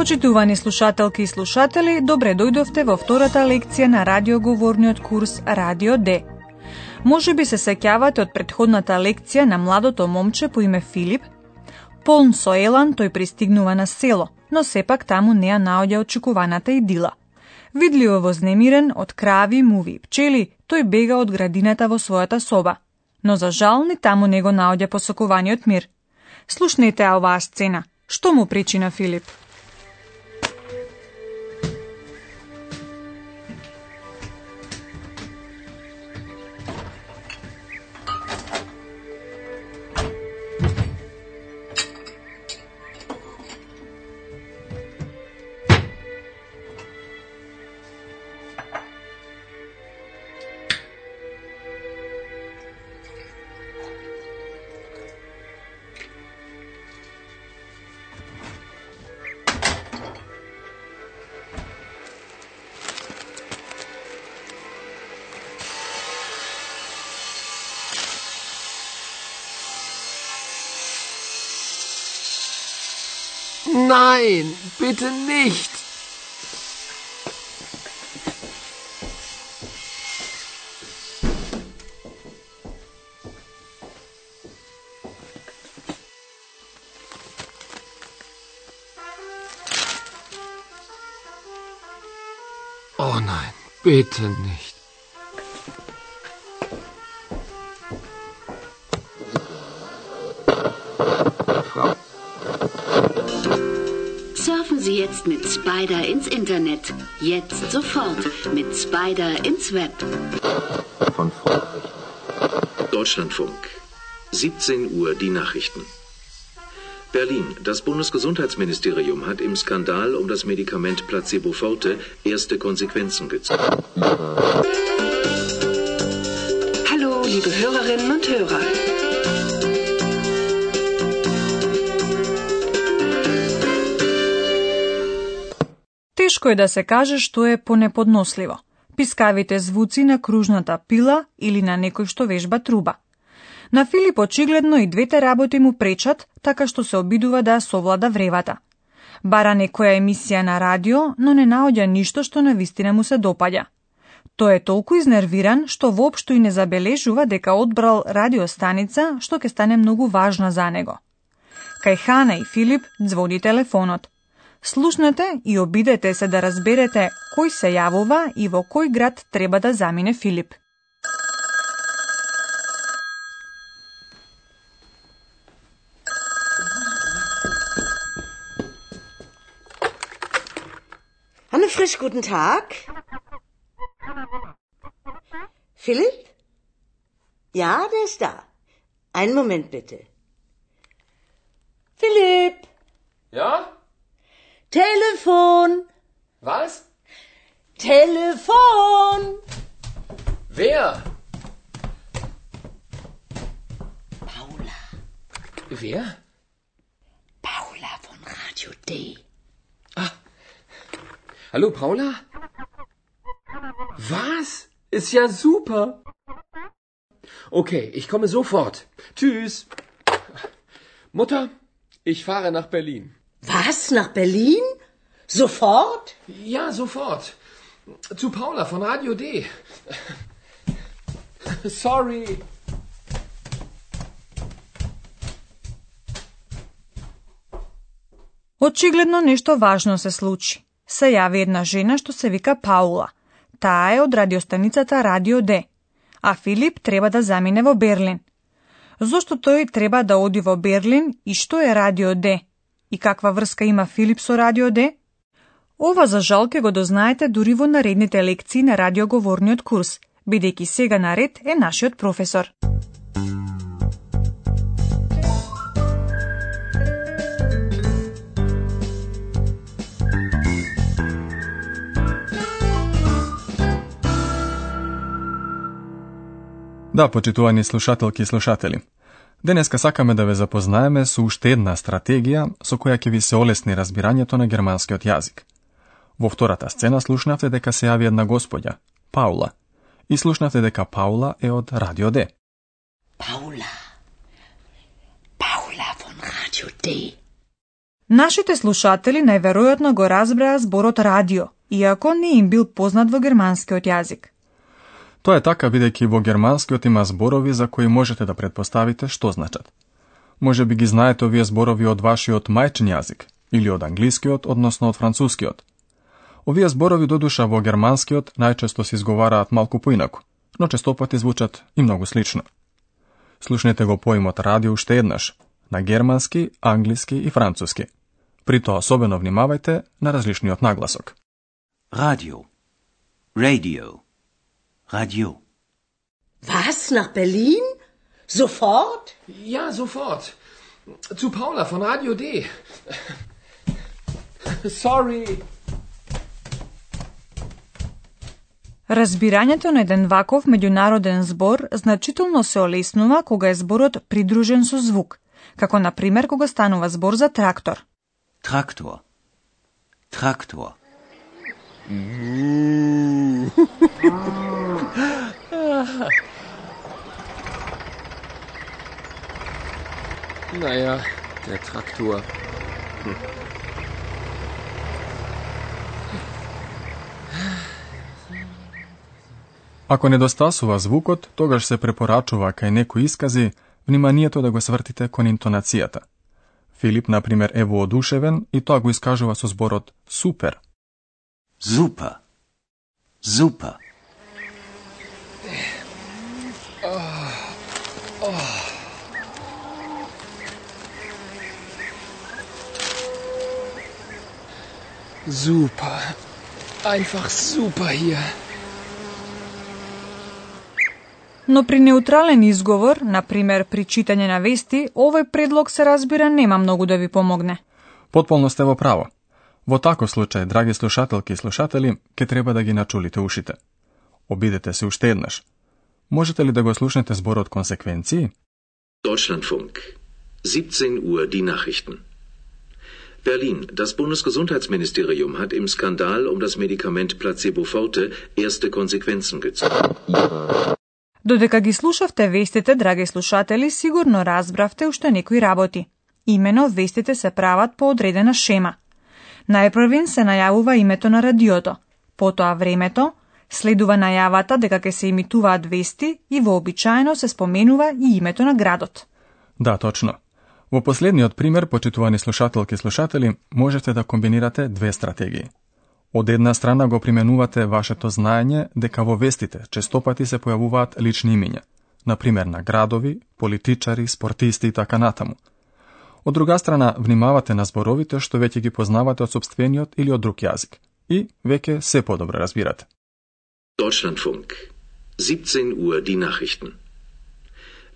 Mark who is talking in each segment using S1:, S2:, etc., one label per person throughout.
S1: Почитувани слушателки и слушатели, добре дојдовте во втората лекција на радиоговорниот курс Радио Д. Може би се сеќавате од предходната лекција на младото момче по име Филип. Полн со елан, тој пристигнува на село, но сепак таму не ја наоѓа очекуваната идила. Видливо вознемирен од крави, муви и пчели, тој бега од градината во својата соба. Но за жал ни таму не го наоѓа посокуваниот мир. Слушнете оваа сцена. Што му причина Филип?
S2: Nein, bitte nicht. Oh nein, bitte nicht.
S3: Sie jetzt mit Spider ins Internet. Jetzt sofort mit Spider ins Web.
S2: von.
S4: Deutschlandfunk. 17 Uhr die Nachrichten. Berlin. Das Bundesgesundheitsministerium hat im Skandal um das Medikament Placebo Forte erste Konsequenzen gezogen.
S5: Hallo, liebe Hörerinnen und Hörer.
S1: Тешко е да се каже што е понеподносливо. Пискавите звуци на кружната пила или на некој што вежба труба. На Филип очигледно и двете работи му пречат, така што се обидува да совлада вревата. Бара некоја емисија на радио, но не наоѓа ништо што на вистина му се допаѓа. Тој е толку изнервиран што воопшто и не забележува дека одбрал радиостаница што ќе стане многу важна за него. Кај Хана и Филип звони телефонот. Слушнете и обидете се да разберете кој се јавува и во кој град треба да замине Филип.
S6: Hanne Frisch, guten Tag. Philipp? Ja, der ist da. Einen Moment bitte. Philipp,
S2: Ja?
S6: Telefon,
S2: Was?
S6: Telefon.
S2: Wer?
S6: Paula,
S2: Wer?
S6: Paula von Radio D.
S2: Hallo, Paula? Was? Ist ja super. Okay, ich komme sofort. Tschüss. Mutter, ich fahre nach Berlin.
S6: Was? Nach Berlin? Sofort?
S2: Ja, sofort. Zu Paula von Radio D. Sorry.
S1: Очигледно нешто важно се случи. Се јави една жена што се вика Паула. Таа е од радиостаницата Радио Д. А Филип треба да замине во Берлин. Зошто тој треба да оди во Берлин и што е Радио Д? И каква врска има Филип со Радио Д? Ова за жал ке го дознаете дури во наредните лекции на радиоговорниот курс, бидејќи сега наред е нашиот професор.
S7: Да, почитувани слушателки и слушатели. Денеска сакаме да ве запознаеме со уште една стратегија со која ќе ви се олесни разбирањето на германскиот јазик. Во втората сцена слушнавте дека се јави една господја, Паула, и слушнавте дека Паула е од Радио Д.
S8: Paula. Paula von Radio D.
S1: Нашите слушатели најверојатно го разбраа зборот радио, иако не им бил познат во германскиот јазик.
S7: Тоа е така бидејќи во германскиот има зборови за кои можете да предпоставите што значат. Може би ги знаете овие зборови од вашиот мајчин јазик или од англискиот, односно од францускиот. Овие зборови додуша во германскиот најчесто се изговараат малку поинаку, но честопати звучат и многу слично. Слушнете го поимот радио уште еднаш, на германски, англиски и француски. При тоа особено внимавајте на различниот нагласок.
S9: Radio. Radio. Radio.
S6: Was? Nach Berlin? Sofort?
S2: Ja, sofort. Zu Paula von Radio D. Sorry.
S1: Разбирањето на еден ваков меѓународен збор значително се олеснува кога е зборот придружен со звук, како на пример кога станува збор за трактор.
S9: Traktor. Traktor.
S2: Naja, der Traktor.
S7: Ако недостасува звукот, тогаш се препорачува кај некои искази вниманието да го свртите кон интонацијата. Филип, например, е воодушевен и тоа го искажува со зборот супер.
S9: Super. Super.
S2: Super. Einfach super hier.
S1: Но при неутрален изговор, на пример при читање на вести, овој предлог се разбира нема многу да ви помогне.
S7: Потполно сте во право. Во таков случај, драги слушателки и слушатели, ќе треба да ги начулите ушите. Обидете се уште еднаш. Можете ли да го слушнете зборот консеквенции?
S4: Deutschlandfunk. 17 Uhr die Nachrichten. Berlin. Das Bundesgesundheitsministerium hat im Skandal um das Medikament Placebo Forte erste Konsequenzen gezogen.
S1: Додека ги слушавте вестите, драги слушатели, сигурно разбравте уште некои работи. Имено, вестите се прават по одредена шема. Најпрвин се најавува името на радиото, потоа времето, следува најавата дека ќе се имитуваат вести и вообичаено се споменува и името на градот.
S7: Да, точно. Во последниот пример, почитувани слушателки и слушатели, можете да комбинирате две стратегии. Од една страна го применувате вашето знаење дека во вестите честопати се појавуваат лични имиња, на пример на градови, политичари, спортисти и така натаму. Од друга страна, внимавате на зборовите што веќе ги познавате од собствениот или од друг јазик и веќе се подобро разбирате.
S4: Deutschlandfunk. 17 Uhr die Nachrichten.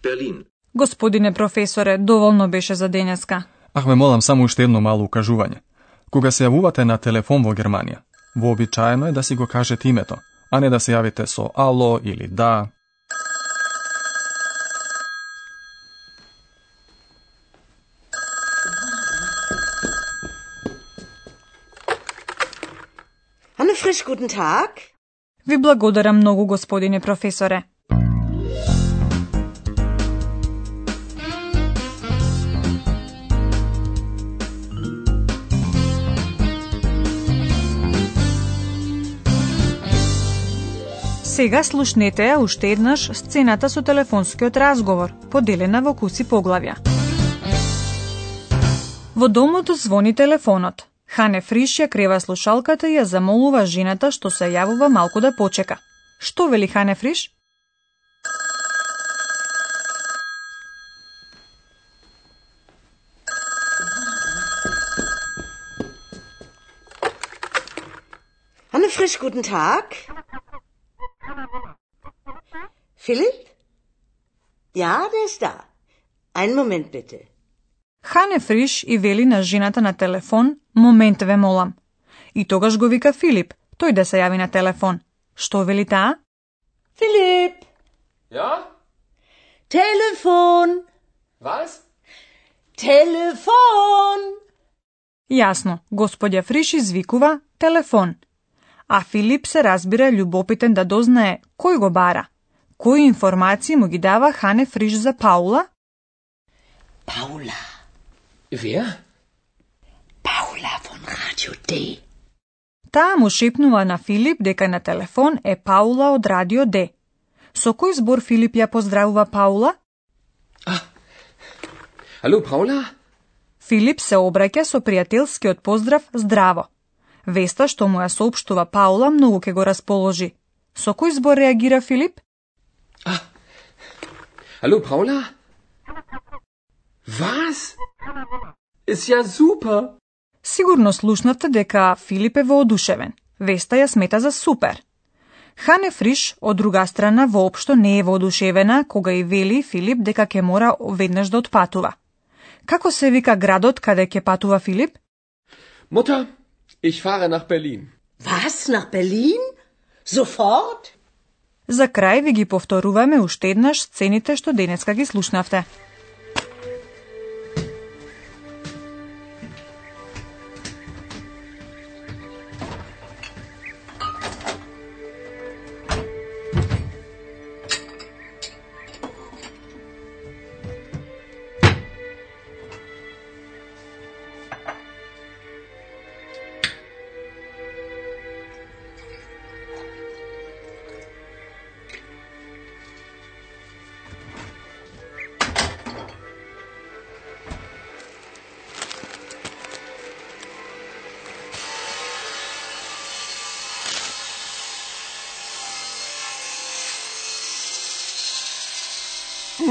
S4: Berlin.
S1: Господине професоре, доволно беше за денеска.
S7: Ах, ве молам само уште едно мало укажување. Кога се јавувате на телефон во Германија, вообичаено е да си го кажете името, а не да се јавите со ало или да.
S6: Anne Frisch, guten Tag.
S1: Ви благодарам многу, господине професоре. Сега слушнете ја уште еднаш сцената со телефонскиот разговор, поделена во куси поглавја. Во домот звони телефонот. Хане Фриш ја крева слушалката и ја замолува жената што се јавува малку да почека. Што вели Хане Фриш?
S6: Хане Frisch, guten Tag. Philipp? Ja, der ist da. Einen Moment bitte.
S1: Хане Фриш и вели на жената на телефон, момент ве молам. И тогаш го вика Филип, тој да се јави на телефон. Што вели таа?
S6: Philipp!
S2: Ja?
S6: Telefon.
S2: Was?
S6: Telefon.
S1: Јасно, господја Фриш извикува телефон. А Филип се разбира љубопитен да дознае кој го бара. Кои информации му ги дава Хане Фриш за Паула?
S8: Paula.
S2: Wer?
S8: Paula von Radio D.
S1: Таа му шепнува на Филип дека на телефон е Паула од Радио Д. Со кој збор Филип ја поздравува Паула?
S2: Hallo, Paula?
S1: Филип се обраќа со пријателскиот поздрав здраво. Веста што му ја соопштува Паула многу ке го расположи. Со кој збор реагира Филип?
S2: Hallo, Paula? Was? Ist ja super.
S1: Сигурно слушнавте дека Филип е воодушевен. Веста ја смета за супер. Хане Фриш, од друга страна, воопшто не е воодушевена кога и вели Филип дека ќе мора веднаш да отпатува. Како се вика градот каде ќе патува Филип?
S2: Mutter, ich fahre nach Berlin.
S6: Was? Nach Berlin? Sofort?
S1: За крај ви ги повторуваме уште еднаш сцените што денеска ги слушнавте.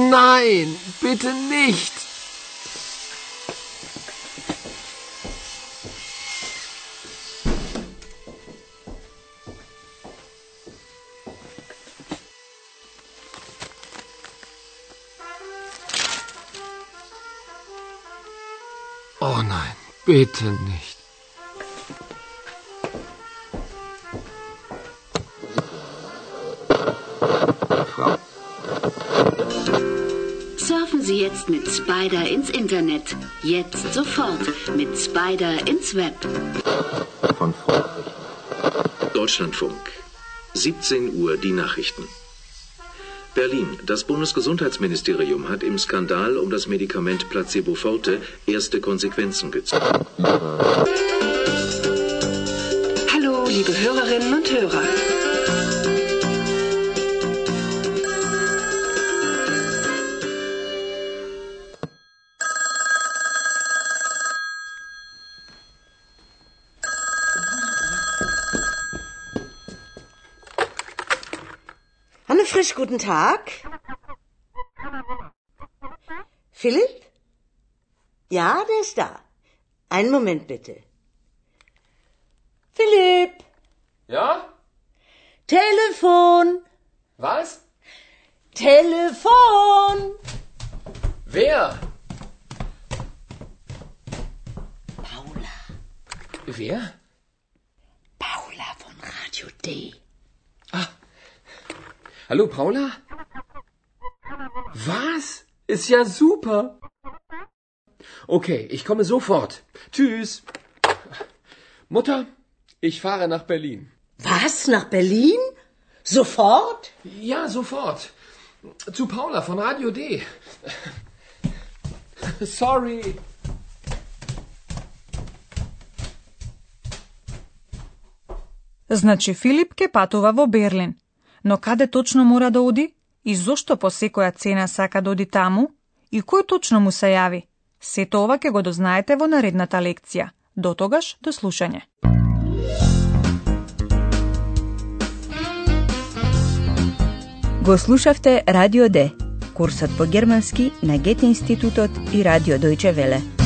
S2: Nein, bitte nicht. Oh nein, bitte nicht.
S3: Sie jetzt mit Spider ins Internet. Jetzt sofort mit Spider ins Web.
S4: Von Frau. Deutschlandfunk. 17 Uhr die Nachrichten. Berlin. Das Bundesgesundheitsministerium hat im Skandal um das Medikament Placebo Forte erste Konsequenzen gezogen.
S5: Hallo, liebe Hörerinnen und Hörer.
S6: Frisch, guten Tag. Philipp? Ja, der ist da. Einen Moment bitte. Philipp,
S2: Ja?
S6: Telefon,
S2: Was?
S6: Telefon.
S2: Wer?
S8: Paula.
S2: Wer?
S8: Paula von Radio D.
S2: Hallo, Paula? Was? Ist ja super. Okay, ich komme sofort. Tschüss. Mutter, ich fahre nach Berlin.
S6: Was? Nach Berlin? Sofort?
S2: Ja, sofort. Zu Paula von Radio D. Sorry.
S1: Значи Филип ке патува во Берлин. Но каде точно мора да оди? И зошто по секоја цена сака да оди таму? И кој точно му се јави? Сето ова ќе го дознаете во наредната лекција. До тогаш, до слушање.
S10: Го слушавте Радио Д, курсот по германски на Гете институтот и Радио Дојче Веле.